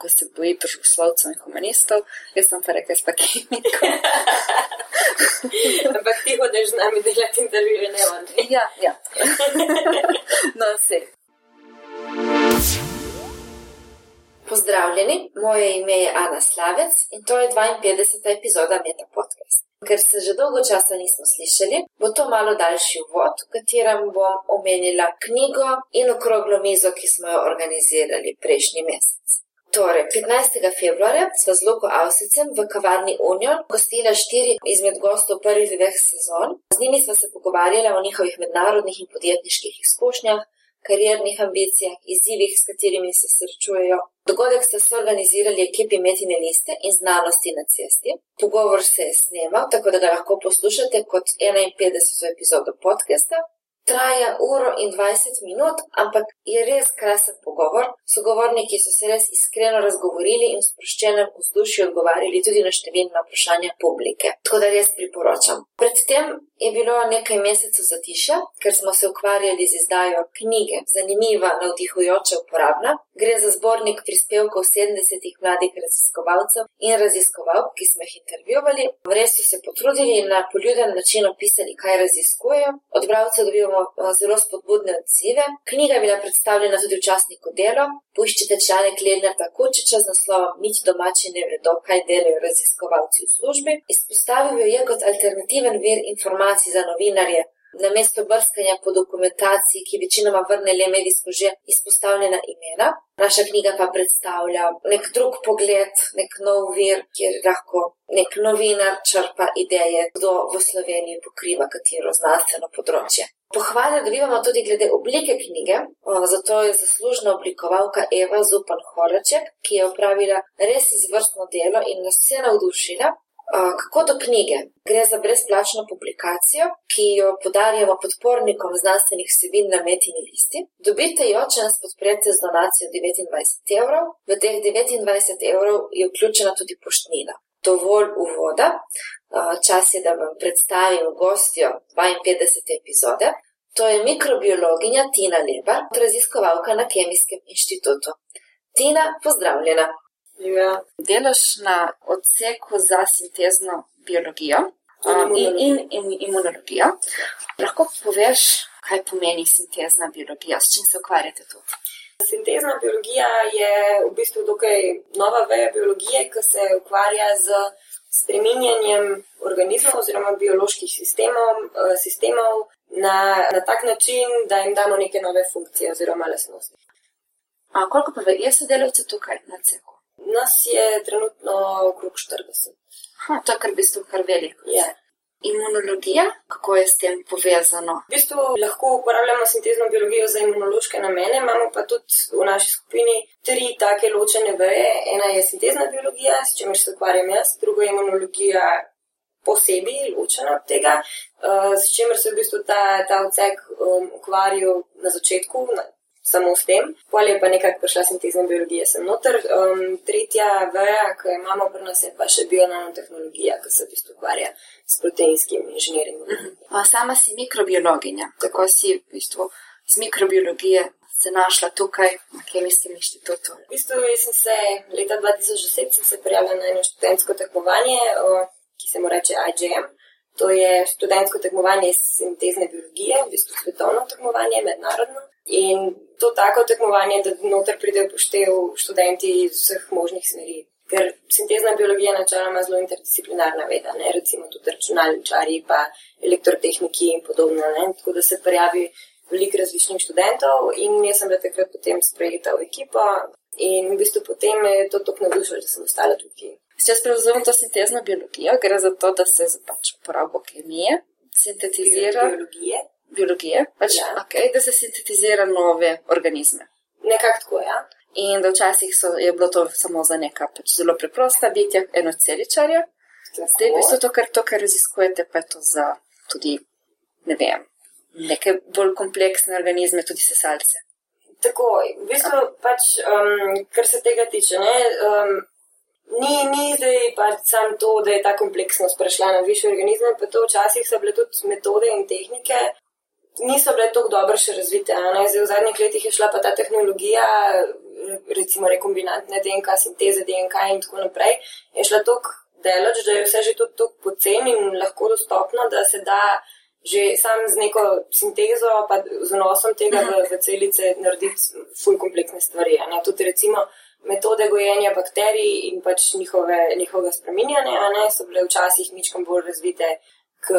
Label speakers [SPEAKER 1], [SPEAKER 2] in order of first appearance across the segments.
[SPEAKER 1] ko se boji družboslovcev in humanistov, jaz sem pa rekel, spak kemiko.
[SPEAKER 2] Ampak ti hodiš z nami delati intervjuje, ne vem.
[SPEAKER 1] Ja, ja. no, vse. Pozdravljeni, moje ime je Ana Slavec in to je 52. epizoda Meta Podcast. Ker se že dolgo časa nismo slišali, bo to malo daljši uvod, v katerem bom omenila knjigo in okroglo mizo, ki smo jo organizirali prejšnji mesec. Torej, 15. februarja sva z Luko Avsicem v kavarni Union gostila štiri izmed gostov prvih dveh sezon. Z njimi sva se pogovarjala o njihovih mednarodnih in podjetniških izkušnjah, kariernih ambicijah, izzivih, s katerimi se srečujejo. Dogodek sta se organizirali ekipi Metine liste in znanosti na cesti. Pogovor se je snemal, tako da ga lahko poslušate kot 51. epizodo podcasta. Traja uro in 20 minut, ampak je res krasen pogovor. Sogovorniki so se res iskreno razgovorili in v sproščenem vzdušju odgovarjali tudi na številna vprašanja publike. Tako da res priporočam. Predtem je bilo nekaj mesecev zatišja, ker smo se ukvarjali z izdajo knjige, zanimiva, navdihujoča, uporabna. Gre za zbornik prispevkov 70 mladih raziskovalcev in raziskovalk, ki smo jih intervjuvali. Res so se potrudili in na poljuden način opisali, kaj raziskujejo. Od bralcev dobivamo zelo spodbudne odzive. Knjiga je bila predstavljena tudi v časniku Delo. Poiščite članek Lenarta Kučiča z naslovom Nič domači ne vedo, kaj delajo raziskovalci v službi. Izpostavil jo je kot alternativen vir informacij za novinarje. Na mesto brskanja po dokumentaciji, ki večinoma vrne le medijsko že izpostavljena imena, naša knjiga pa predstavlja nek drug pogled, nek nov vir, kjer lahko nek novinar črpa ideje, kdo v Sloveniji pokriva katero znanstveno področje. Pohvale dobivamo tudi glede oblike knjige, zato je zaslužna oblikovalka Eva Zupan Horaček, ki je opravila res izvrstno delo in nas vse navdušila. Kako do knjige? Gre za brezplačno publikacijo, ki jo podarjamo podpornikom znanstvenih vsebin na metini listi. Dobite jo, če nas podprete z donacijo 29 evrov. V teh 29 evrov je vključena tudi poštnina. Dovolj uvoda, čas je, da vam predstavim gostjo 52. epizode. To je mikrobiologinja Tina Lebar, raziskovalka na Kemijskem inštitutu. Tina, pozdravljena.
[SPEAKER 2] Ja.
[SPEAKER 1] Delaš na odseku za sintezno biologijo in, in, in imunologijo. Lahko poveš, kaj pomeni sintezna biologija, s čim se ukvarjate tu?
[SPEAKER 2] Sintezna biologija je v bistvu dokaj nova veja biologije, ki se ukvarja z spreminjanjem organizmov oziroma bioloških sistemov, sistemov na, na tak način, da jim damo neke nove funkcije oziroma lasnosti.
[SPEAKER 1] A koliko pa je sodelavcev tukaj na ceku?
[SPEAKER 2] Nas je trenutno okrog 40.
[SPEAKER 1] Ha, to je kar v bistvu kar veliko.
[SPEAKER 2] Je.
[SPEAKER 1] Imunologija, kako je s tem povezano?
[SPEAKER 2] V bistvu lahko uporabljamo sintezno biologijo za imunološke namene, imamo pa tudi v naši skupini tri take ločene veje. Ena je sintezna biologija, s čimer se ukvarjam jaz, druga je imunologija posebej ločena od tega, uh, s čimer se v bistvu ta, ta odsek um, ukvarjal na začetku. Na, Samo s tem, pol je pa nekako prišla sintezna biologija sem noter. Um, tretja veja, ki jo imamo pri nas, je pa še bionanotehnologija, ki se v bistvu ukvarja s proteinskim inženiringom. Uh
[SPEAKER 1] -huh. Sama si mikrobiologinja, tako si v bistvu z mikrobiologije se našla tukaj na Kemijskem inštitutu.
[SPEAKER 2] V bistvu sem se leta 2010 se prijavila na eno študentsko tekmovanje, ki se mu reče IGM. To je študentsko tekmovanje iz sintezne biologije, v bistvu svetovno tekmovanje, mednarodno. In to tako tekmovanje, da noter pridejo poštev študenti iz vseh možnih smeri. Ker sintezna biologija načeloma zelo interdisciplinarna veda, ne? recimo tudi računalničari, pa elektrotehniki in podobno. Ne? Tako da se prijavi veliko različnih študentov in jaz sem bila takrat potem sprejeta v ekipo in v bistvu potem me je to tako navdušilo, da sem ostala tukaj.
[SPEAKER 1] Če jaz prevzamem to sintezno biologijo, gre za to, da se pač uporabo kemije sintetizira.
[SPEAKER 2] Biologije
[SPEAKER 1] biologije, pač,
[SPEAKER 2] Ja.
[SPEAKER 1] okay, da se sintetizira nove organizme.
[SPEAKER 2] Nekako tako, ja.
[SPEAKER 1] In da včasih so, je bilo to samo za neka pač zelo preprosta bitja, enoceličarja. Zdaj, v bistvu, to, kar, to, kar raziskujete, pa je to za tudi, ne vem, neke bolj kompleksne organizme, tudi sesalce.
[SPEAKER 2] Tako, v bistvu pač, um, kar se tega tiče, ne, um, ni, ni zdaj pač sam to, da je ta kompleksnost prešla na više organizme, pa to včasih so bile tudi metode in tehnike, niso bile tako dobro še razvite. Zdaj, v zadnjih letih je šla pa ta tehnologija, recimo rekombinantne DNK, sinteze DNK in tako naprej, je šla tako delač, da je vse že tudi tako poceni in lahko dostopno, da se da že sam z neko sintezo, pa z nosom tega v, v celice narediti ful kompleksne stvari. Tudi recimo metode gojenja bakterij in pač njihove, njihovega spreminjanja so bile včasih ničkom bolj razvite, k,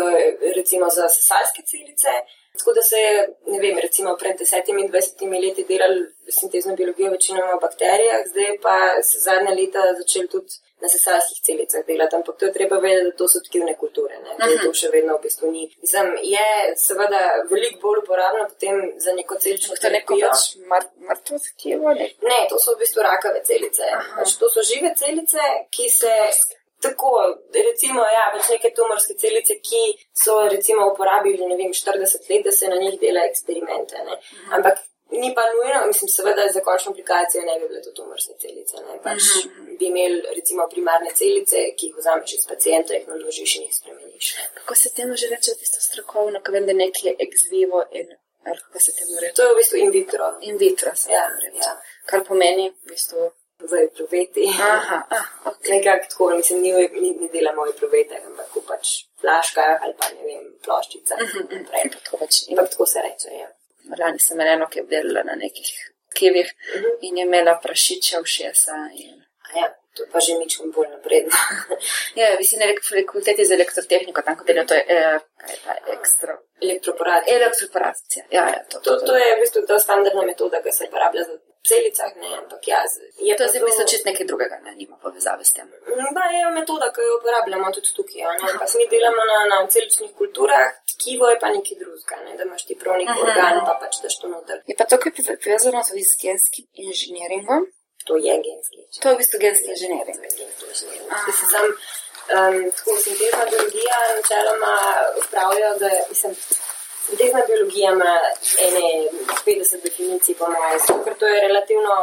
[SPEAKER 2] recimo za sesalske celice. Tako da se je, ne vem, recimo pred desetimi in dvajsetimi leti delali sintezno biologijo večinoma v bakterijah, zdaj pa se zadnja leta začeli tudi na sesalskih celicah delati, ampak to je treba vedeti, da to so tkivne kulture, ne, da to še vedno v bistvu ni. Mislim, je seveda veliko bolj uporabno potem za neko celično
[SPEAKER 1] terapijo. To je neko pač mrtvo tkivo?
[SPEAKER 2] Ne? ne, to so v bistvu rakave celice. Pač to so žive celice, ki se Tako, recimo, ja, pač neke tumorske celice, ki so recimo uporabili, ne vem, 40 let, da se na njih dela eksperimente. Mhm. Ampak ni pa nujno, mislim, seveda za končno aplikacijo ne bi bile to tumorske celice. Pač mhm. bi imeli recimo primarne celice, ki jih vzameš iz pacijenta, jih naložiš in jih spremeniš.
[SPEAKER 1] Kako se temu že reče, tisto strokovno, ko vem, da nekaj je ex vivo in kako se temu reče?
[SPEAKER 2] To je v bistvu in vitro.
[SPEAKER 1] In vitro, ja, ja. Kar pomeni v bistvu
[SPEAKER 2] v epruveti. Aha, ah, okay. nekako tako, mislim, ni, ni, ni dela moj epruvete, ampak pač flaška ali pa ne vem, ploščica. Uh -huh, uh -huh. Tako, pač, in, tako se reče. Ja.
[SPEAKER 1] Lani sem eno, ki je delala na nekih kivih uh mhm. -huh. in je imela prašiče v šesa. In...
[SPEAKER 2] Ja, to pa že ničem bolj napredno.
[SPEAKER 1] ja, vi si na fakulteti za elektrotehniko, tam, ko delajo, to je, eh, je ta ekstra.
[SPEAKER 2] Elektroporacija.
[SPEAKER 1] Elektroporacija, ja, ja. To,
[SPEAKER 2] to, to, to je v bistvu ta standardna metoda, ki se uporablja za celicah, ne, ampak jaz.
[SPEAKER 1] Je to zdaj mislim čist nekaj drugega, ne, nima povezave s tem.
[SPEAKER 2] Da, je metoda, ki jo uporabljamo tudi tukaj, ne, ampak mi delamo na, na celičnih kulturah, tkivo je pa nekaj drugega, ne, da imaš ti prav nek mhm. organ, pa pač daš to noter.
[SPEAKER 1] Je pa to, ki je povezano tudi z genskim inženiringom?
[SPEAKER 2] To je genski.
[SPEAKER 1] To je v bistvu genski inženiring.
[SPEAKER 2] Um, tako sintezna biologija načeloma upravljajo, da mislim, Sintezna biologija ima ene 50 definicij, po mojem, ker to je relativno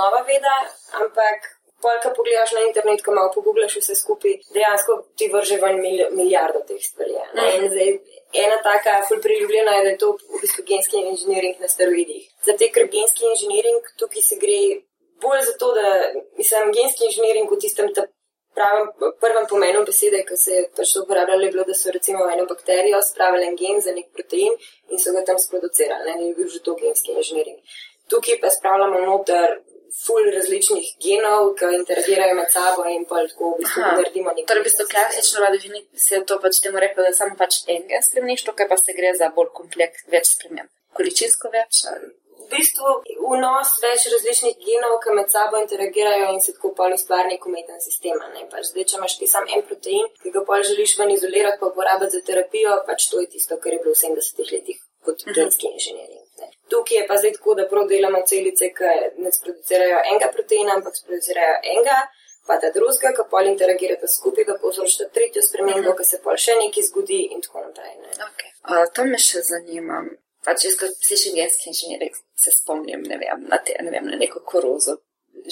[SPEAKER 2] nova veda, ampak polka pogledaš na internet, ko malo pogublaš vse skupaj, dejansko ti vrže ven milijardo teh stvari. Zdaj, ena taka ful priljubljena je, da je to v bistvu genski inženiring na steroidih. Zato, ker genski inženiring tukaj se gre bolj za to, da mislim, genski inženiring v tistem pravem, prvem pomenu besede, ki se je pač uporabljalo, je bilo, da so recimo eno bakterijo spravili en gen za nek protein in so ga tam sproducirali, ne, je bil že to genski inženiring. Tukaj pa spravljamo noter ful različnih genov, ki interagirajo med sabo in pa tako v bistvu naredimo nekaj.
[SPEAKER 1] Torej, v bistvu klasično radi se to pač temu rekel, da samo pač en gen spremeniš, tukaj pa se gre za bolj kompleks, več sprememb. Količinsko več ali
[SPEAKER 2] v bistvu vnos več različnih genov, ki med sabo interagirajo in se tako pol ustvari nek umeten sistem. Pač zdaj, če imaš ti sam en protein, ki ga pol želiš ven izolirati, pa uporabiti za terapijo, pač to je tisto, kar je bilo v 70-ih letih kot mhm. genski inženirji. Tukaj je pa zdaj tako, da prav delamo celice, ki ne sproducirajo enega proteina, ampak sproducirajo enega. Pa ta druga, ki pol interagirata skupaj, da povzročita tretjo spremembo, mhm. ki se pol še nekaj zgodi in tako naprej.
[SPEAKER 1] Okay. Uh, to me še zanima. Pač jaz, ko slišim genski inženirji, se spomnim, ne vem, na, te, ne vem, na neko koruzo,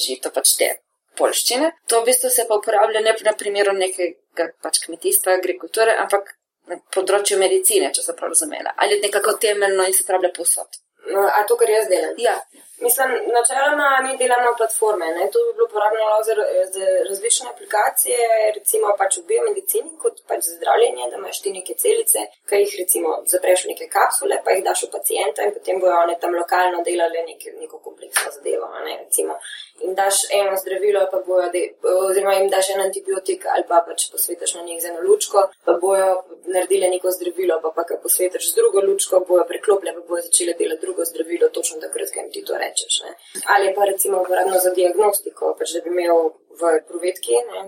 [SPEAKER 1] žito pač te polščine. To v bistvu se pa uporablja ne na primeru nekega pač kmetijstva, agrikulture, ampak na področju medicine, če sem prav razumela. Ali nekako temeljno in se uporablja posod.
[SPEAKER 2] No, a to, kar jaz delam?
[SPEAKER 1] Ja.
[SPEAKER 2] Mislim, načeloma mi delamo platforme. Ne? To bi bilo uporabno za, za različne aplikacije, recimo pač v biomedicini, kot pač za zdravljenje, da imaš ti neke celice, ki jih recimo zapreš v neke kapsule, pa jih daš v pacijenta in potem bojo one tam lokalno delali neke, neko kompleksno zadevo. Ne? Recimo, in daš eno zdravilo, pa bojo, de, oziroma jim daš en antibiotik ali pa pač posvetiš na njih z eno lučko, pa bojo naredili neko zdravilo, pa pa kar posvetiš z drugo lučko, bojo preklopile, pa bojo začele delati drugo zdravilo, točno takrat, ko jim ti to reče rečeš. Ne. Ali pa recimo uporabno za diagnostiko, pač da bi imel v provetki ne,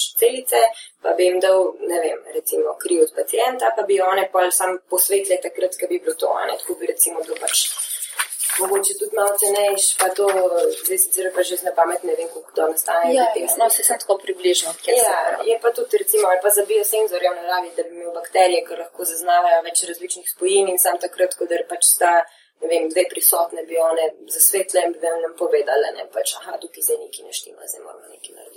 [SPEAKER 2] pač celice, pa bi jim dal, ne vem, recimo kri od pacijenta, pa bi one pa sam posvetle takrat, ko bi bilo to, ne, tako bi recimo bil pač. Mogoče tudi malo cenejš, pa to, zdaj sicer pa že zna pamet, ne vem, kako to nastane.
[SPEAKER 1] Ja, no, se sem tako približno.
[SPEAKER 2] Ja, je pa tudi, recimo, ali pa za biosenzorje v naravi, da bi imel bakterije, ki lahko zaznavajo več različnih spojin in sam takrat, ko da pač sta ne vem, dve prisotne bi one zasvetle in bi nam povedale, ne pač, aha, tukaj zdaj neki neštima, zdaj moramo nekaj narediti.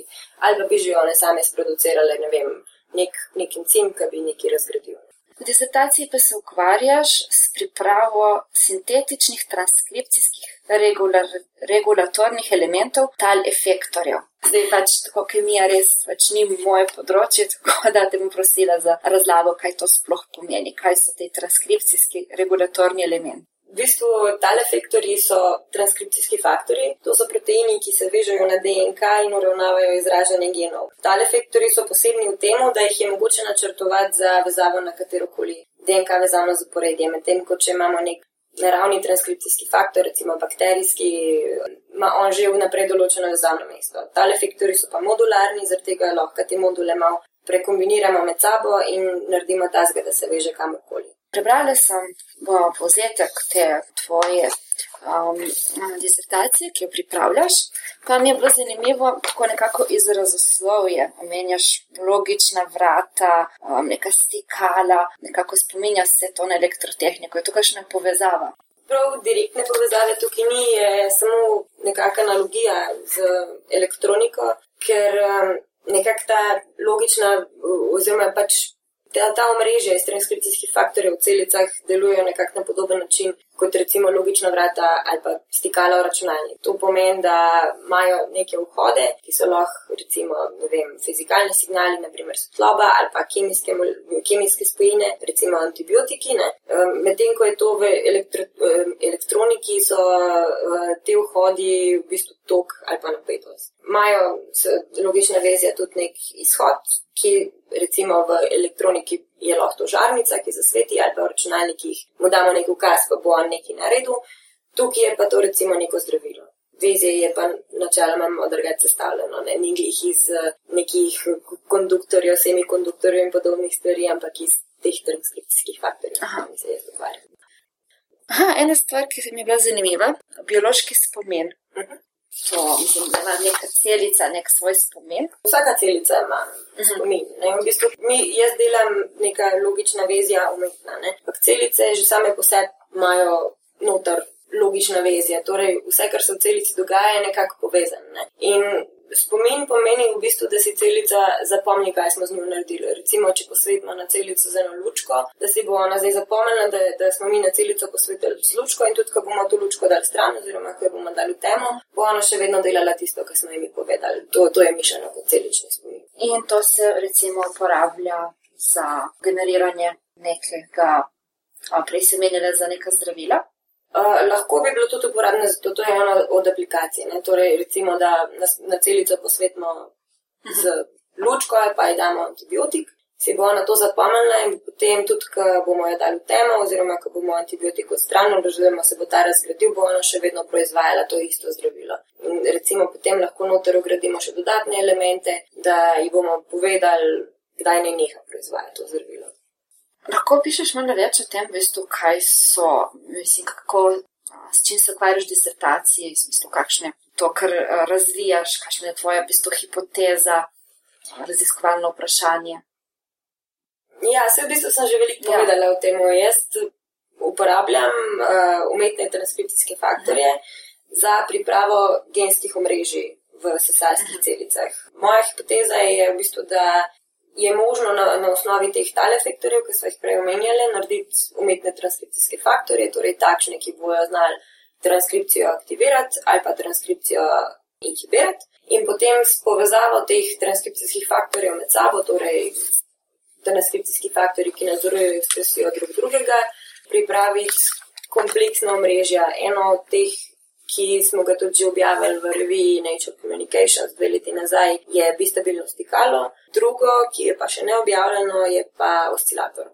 [SPEAKER 2] Ali pa bi že one same sproducirale, ne vem, nek, nek encim, ki bi nekaj razgradil.
[SPEAKER 1] V disertaciji pa se ukvarjaš s pripravo sintetičnih transkripcijskih regular, regulatornih elementov tal efektorjev. Zdaj pač tako kemija res pač ni moje področje, tako da te bom prosila za razlago, kaj to sploh pomeni, kaj so te transkripcijski regulatorni elementi.
[SPEAKER 2] V bistvu tale faktori so transkripcijski faktori, to so proteini, ki se vežejo na DNK in uravnavajo izražanje genov. Tale faktori so posebni v tem, da jih je mogoče načrtovati za vezavo na katerokoli DNK vezavno zaporedje, medtem ko če imamo nek naravni transkripcijski faktor, recimo bakterijski, ima on že vnaprej določeno vezavno mesto. Tale faktori so pa modularni, zaradi tega lahko te module malo prekombiniramo med sabo in naredimo tazga, da se veže kamorkoli.
[SPEAKER 1] Prebrala sem povzetek te tvoje um, disertacije, ki jo pripravljaš, pa mi je bilo zanimivo, kako nekako izrazoslovje, omenjaš logična vrata, um, neka stikala, nekako spominja se to na elektrotehniko, je to kakšna povezava.
[SPEAKER 2] Prav direktne povezave tukaj ni, je samo nekakšna analogija z elektroniko, ker um, nekako ta logična oziroma pač ta, ta omrežja iz transkripcijskih faktorjev v celicah delujejo nekako na podoben način kot recimo logična vrata ali pa stikala v računalnik. To pomeni, da imajo neke vhode, ki so lahko recimo, ne vem, fizikalni signali, naprimer svetloba ali pa kemijske, kemijske spojine, recimo antibiotiki. Medtem, ko je to v elektro, elektroniki, so te vhodi v bistvu tok ali pa napetost. Imajo logična vezja tudi nek izhod, ki recimo v elektroniki je lahko žarnica, ki zasveti ali pa v računalnikih mu damo nek ukaz, pa bo on nekaj naredil. Tukaj je pa to recimo neko zdravilo. Vezje je pa načeloma malo drugače sestavljeno, ne njih iz nekih konduktorjev, semikonduktorjev in podobnih stvari, ampak iz teh transkripcijskih faktorjev, ki se jaz ukvarjam.
[SPEAKER 1] Aha, ena stvar, ki se mi je bila zanimiva, biološki spomin. Uh mhm. -huh. To, mislim, da ima neka celica, nek svoj spomin.
[SPEAKER 2] Vsaka celica ima mhm. spomin. Ne? V bistvu, mi, jaz delam neka logična vezja umetna. Ampak celice že same po sebi imajo noter logična vezja. Torej, vse, kar se v celici dogaja, je nekako povezano. Ne? In spomin pomeni v bistvu, da si celica zapomni, kaj smo z njo naredili. Recimo, če posvetimo na celico z eno lučko, da si bo ona zdaj zapomnila, da, da smo mi na celico posvetili z lučko in tudi, ko bomo to lučko dali stran, oziroma ko jo bomo dali v temo, bo ona še vedno delala tisto, kar smo jim povedali. To, to je mišljeno kot celični spomin.
[SPEAKER 1] In to se recimo uporablja za generiranje nekega, prej se menjala za neka zdravila.
[SPEAKER 2] Uh, lahko bi bilo tudi uporabno, zato to je ena od aplikacij. Ne? Torej, recimo, da na, na celico posvetimo z lučko ali pa ji damo antibiotik, si bo ona to zapomnila in potem tudi, ko bomo jo dali v temo oziroma, ko bomo antibiotik odstranili, oziroma se bo ta razgradil, bo ona še vedno proizvajala to isto zdravilo. In recimo potem lahko noter ugradimo še dodatne elemente, da ji bomo povedali, kdaj ne neha proizvajati to zdravilo.
[SPEAKER 1] Lahko pišeš malo več o tem, veste, kaj so, mislim, kako, s čim se ukvarjaš v disertaciji, mislim, kakšne to, kar razvijaš, kakšna je tvoja, v bistvu, hipoteza, raziskovalno vprašanje.
[SPEAKER 2] Ja, se v bistvu sem že veliko ja. povedala o tem. Jaz uporabljam uh, umetne transkripcijske faktorje uh -huh. za pripravo genskih omrežij v sesalskih uh -huh. celicah. Moja hipoteza je v bistvu, da je možno na, na osnovi teh talefektorjev, ki so jih prej omenjali, narediti umetne transkripcijske faktorje, torej takšne, ki bojo znali transkripcijo aktivirati ali pa transkripcijo inhibirati. In potem s povezavo teh transkripcijskih faktorjev med sabo, torej transkripcijski faktori, ki nadzorujejo ekspresijo drug drugega, pripraviti kompleksna omrežja. Eno od teh ki smo ga tudi že objavili v reviji Nature Communications dve leti nazaj, je bistabilno stikalo. Drugo, ki je pa še ne objavljeno, je pa oscilator.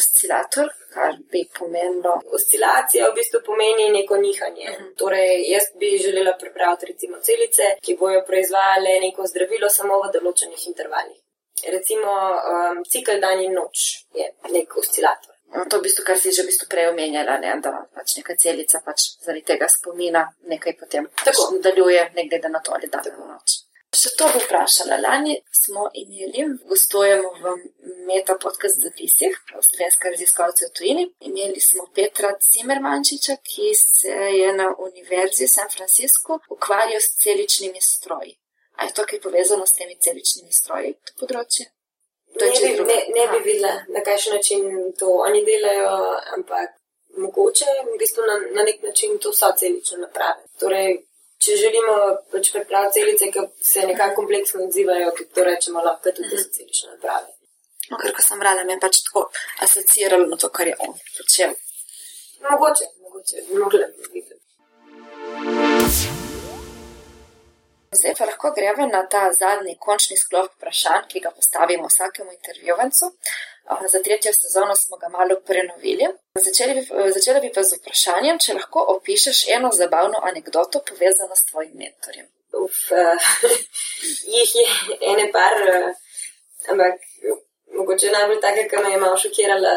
[SPEAKER 1] Oscilator, kar bi pomenilo.
[SPEAKER 2] Oscilacija v bistvu pomeni neko nihanje. Uh mhm. -huh. Torej, jaz bi želela pripraviti recimo celice, ki bojo proizvajale neko zdravilo samo v določenih intervalih. Recimo um, cikl dan in noč je nek oscilator.
[SPEAKER 1] No, to je v bistvu, kar si že v bistvu prej omenjala, ne? da pač neka celica pač zaradi tega spomina nekaj potem tako nadaljuje, ne glede na to, ali da je noč. Še to bi vprašala. Lani smo imeli, gostujemo v Meta podcast zapisih, slovenska raziskovalca v tujini. Imeli smo Petra Cimermančiča, ki se je na Univerzi San Francisco ukvarjal s celičnimi stroji. A je to kaj povezano s temi celičnimi stroji, to področje?
[SPEAKER 2] Ne bi, ne, ne bi videla, na kakšen način to oni delajo, ampak mogoče v bistvu na, na nek način to so celične naprave. Torej, če želimo pač pripraviti celice, ki se nekako kompleksno odzivajo, tudi to rečemo, lahko tudi so celične naprave.
[SPEAKER 1] No, ker ko sem brala, me je pač tako asociiralo na to, kar je on počel.
[SPEAKER 2] Mogoče, mogoče, mogla bi videti.
[SPEAKER 1] Zdaj pa lahko gremo na ta zadnji, končni sklop vprašanj, ki ga postavimo vsakemu intervjuvancu. Za tretjo sezono smo ga malo prenovili. Začeli bi, začela bi pa z vprašanjem, če lahko opišeš eno zabavno anegdoto povezano s tvojim mentorjem.
[SPEAKER 2] Uf, uh, jih je ene par, uh, ampak mogoče najbolj take, ki me je malo šokirala.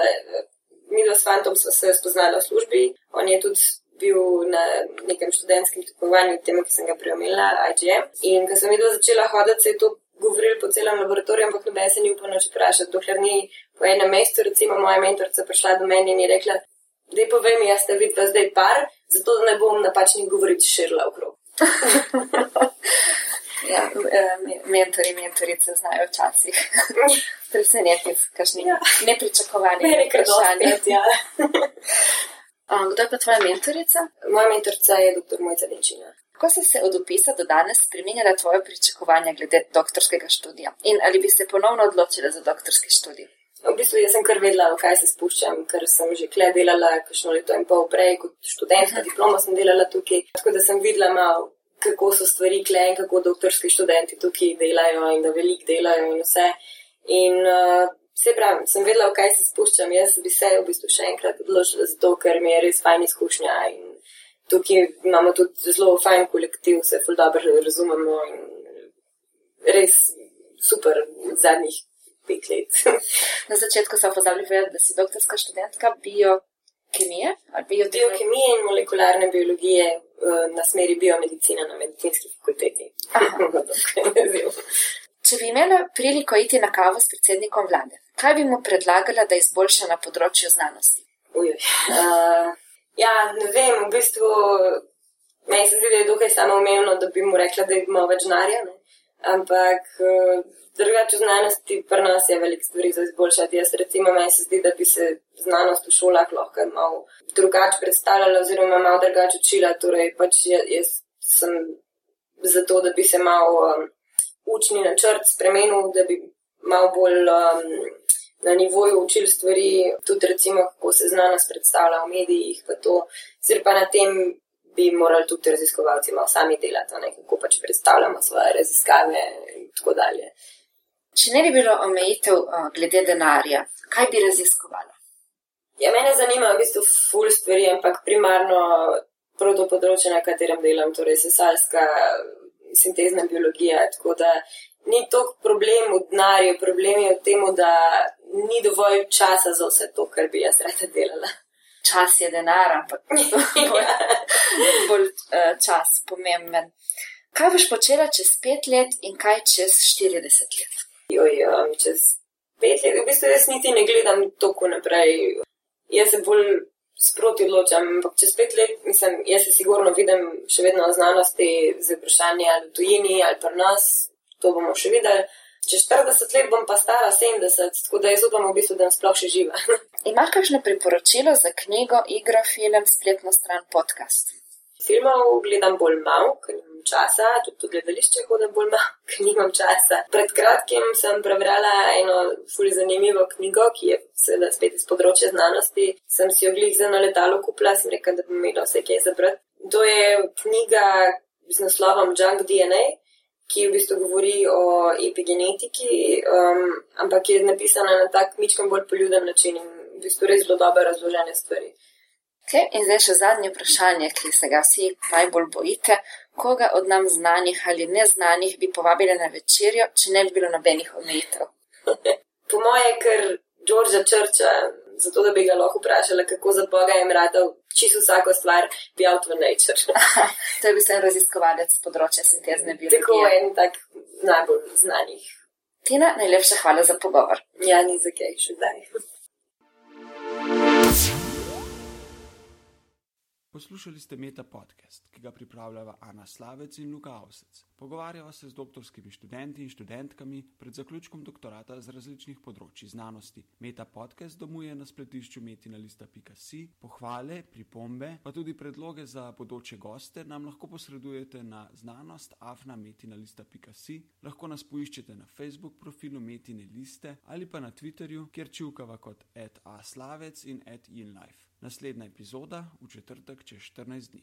[SPEAKER 2] Mi dva s fantom smo se spoznali v službi, on je tudi bil na nekem študentskem tekmovanju, temu, ki sem ga preomila, IGM. In ko sem videla začela hoditi, se je to govorilo po celem laboratoriju, ampak noben se ni upal nič vprašati. Dokler ni po enem mestu, recimo moja mentorica prišla do meni in je rekla, da je povem, jaz ste vidva zdaj par, zato da ne bom napačni govoriti širila okrog.
[SPEAKER 1] ja, mentori, mentorice znajo včasih. Presenetiti, kakšni ja. nepričakovani.
[SPEAKER 2] Nekaj vprašanja. Ja.
[SPEAKER 1] Kdo je pa tvoja mentorica?
[SPEAKER 2] Moja mentorica je dr. Mojca Denčina.
[SPEAKER 1] Kako so se od opisa do danes spremenjala tvoje pričakovanja glede doktorskega študija? In ali bi se ponovno odločila za doktorski študij?
[SPEAKER 2] V bistvu jaz sem kar vedela, v kaj se spuščam, ker sem že kle delala, kakšno leto in pol prej, kot študentka, mhm. diplomo sem delala tukaj. Tako da sem videla malo, kako so stvari kle in kako doktorski študenti tukaj delajo in da velik delajo in vse. In uh, Vse pravi, sem vedela, v kaj se spuščam. Jaz bi se v bistvu še enkrat odločila za to, ker mi je res fajn izkušnja. Tukaj imamo tudi zelo fajn kolektiv, se ful dobro razumemo in res super zadnjih pet let.
[SPEAKER 1] Na začetku sem pozabila povedati, da si doktorska študentka biokemije ali biotehnologije.
[SPEAKER 2] Biokemije in molekularne biologije eh, na smeri biomedicine na medicinski fakulteti.
[SPEAKER 1] Če bi imela priliko iti na kavo s predsednikom vlade, kaj bi mu predlagala, da izboljša na področju znanosti?
[SPEAKER 2] Uh, ja, ne vem, v bistvu meni se zdi, da je dokaj samoumevno, da bi mu rekla, da ima več denarja. Ampak uh, drugače v znanosti pri nas je veliko stvari za izboljšati. Jaz recimo meni se zdi, da bi se znanost v šolah lahko malo drugače predstavljala oziroma malo drugače učila. Torej, pač jaz sem za to, da bi se malo. Um, učni načrt spremenil, da bi malo bolj um, na nivoju učili stvari, tudi recimo, kako se znanost predstavlja v medijih, pa to, zir pa na tem bi morali tudi raziskovalci malo sami delati, ne, kako pač predstavljamo svoje raziskave in tako dalje.
[SPEAKER 1] Če ne bi bilo omejitev uh, glede denarja, kaj bi raziskovala?
[SPEAKER 2] Ja, mene zanima v bistvu ful stvari, ampak primarno prav to področje, na katerem delam, torej sesalska sintezna biologija. Tako da ni to problem v denarju, problem je v tem, da ni dovolj časa za vse to, kar bi jaz rada delala.
[SPEAKER 1] Čas je denar, ampak bolj, bolj uh, čas pomemben. Kaj boš počela čez pet let in kaj čez 40 let?
[SPEAKER 2] Joj, um, čez pet let, v bistvu jaz niti ne gledam toliko naprej. Jaz se bolj sproti odločam. Ampak čez pet let, mislim, jaz se sigurno vidim še vedno v znanosti z vprašanji ali v tujini ali pri nas, to bomo še videli. Čez 40 let bom pa stara 70, tako da jaz upam, v bistvu, da sem sploh še živa.
[SPEAKER 1] Imaš kakšno priporočilo za knjigo, igro, film, spletno stran, podcast?
[SPEAKER 2] Filmov gledam bolj malo, ker nimam časa, tudi v gledališče hodim bolj malo, ker nimam časa. Pred kratkim sem prebrala eno fully zanimivo knjigo, ki je seveda spet iz področja znanosti. Sem si jo glih za eno letalo kupila, sem rekla, da bom imela vse kaj zabrati. To je knjiga z naslovom Junk DNA, ki v bistvu govori o epigenetiki, um, ampak je napisana na tak mičkam bolj poljuden način in v bistvu res zelo dobro razložene stvari.
[SPEAKER 1] Okay, in zdaj še zadnje vprašanje, ki se ga vsi najbolj bojite. Koga od nam znanih ali neznanih bi povabili na večerjo, če ne bi bilo nobenih omejitev?
[SPEAKER 2] po moje, ker Georgea Črča, zato da bi ga lahko vprašala, kako za Boga je mradal čisto vsako stvar, bi out of nature.
[SPEAKER 1] to je bil sem raziskovalec z področja sintezne biologije.
[SPEAKER 2] Tako en tak najbolj znanih.
[SPEAKER 1] Tina, najlepša hvala za pogovor.
[SPEAKER 2] Ja, ni za kaj, še daj.
[SPEAKER 3] Poslušali ste Meta podcast, ki ga pripravljava Ana Slavec in Luka Avsec. Pogovarjava se z doktorskimi študenti in študentkami pred zaključkom doktorata z različnih področji znanosti. Meta podcast domuje na spletišču metinalista.si, pohvale, pripombe, pa tudi predloge za bodoče goste nam lahko posredujete na znanost afnametinalista.si, lahko nas poiščete na Facebook profilu Metine liste ali pa na Twitterju, kjer čivkava kot @aslavec in @inlife. Naslednja epizoda v četrtek čez 14 dni.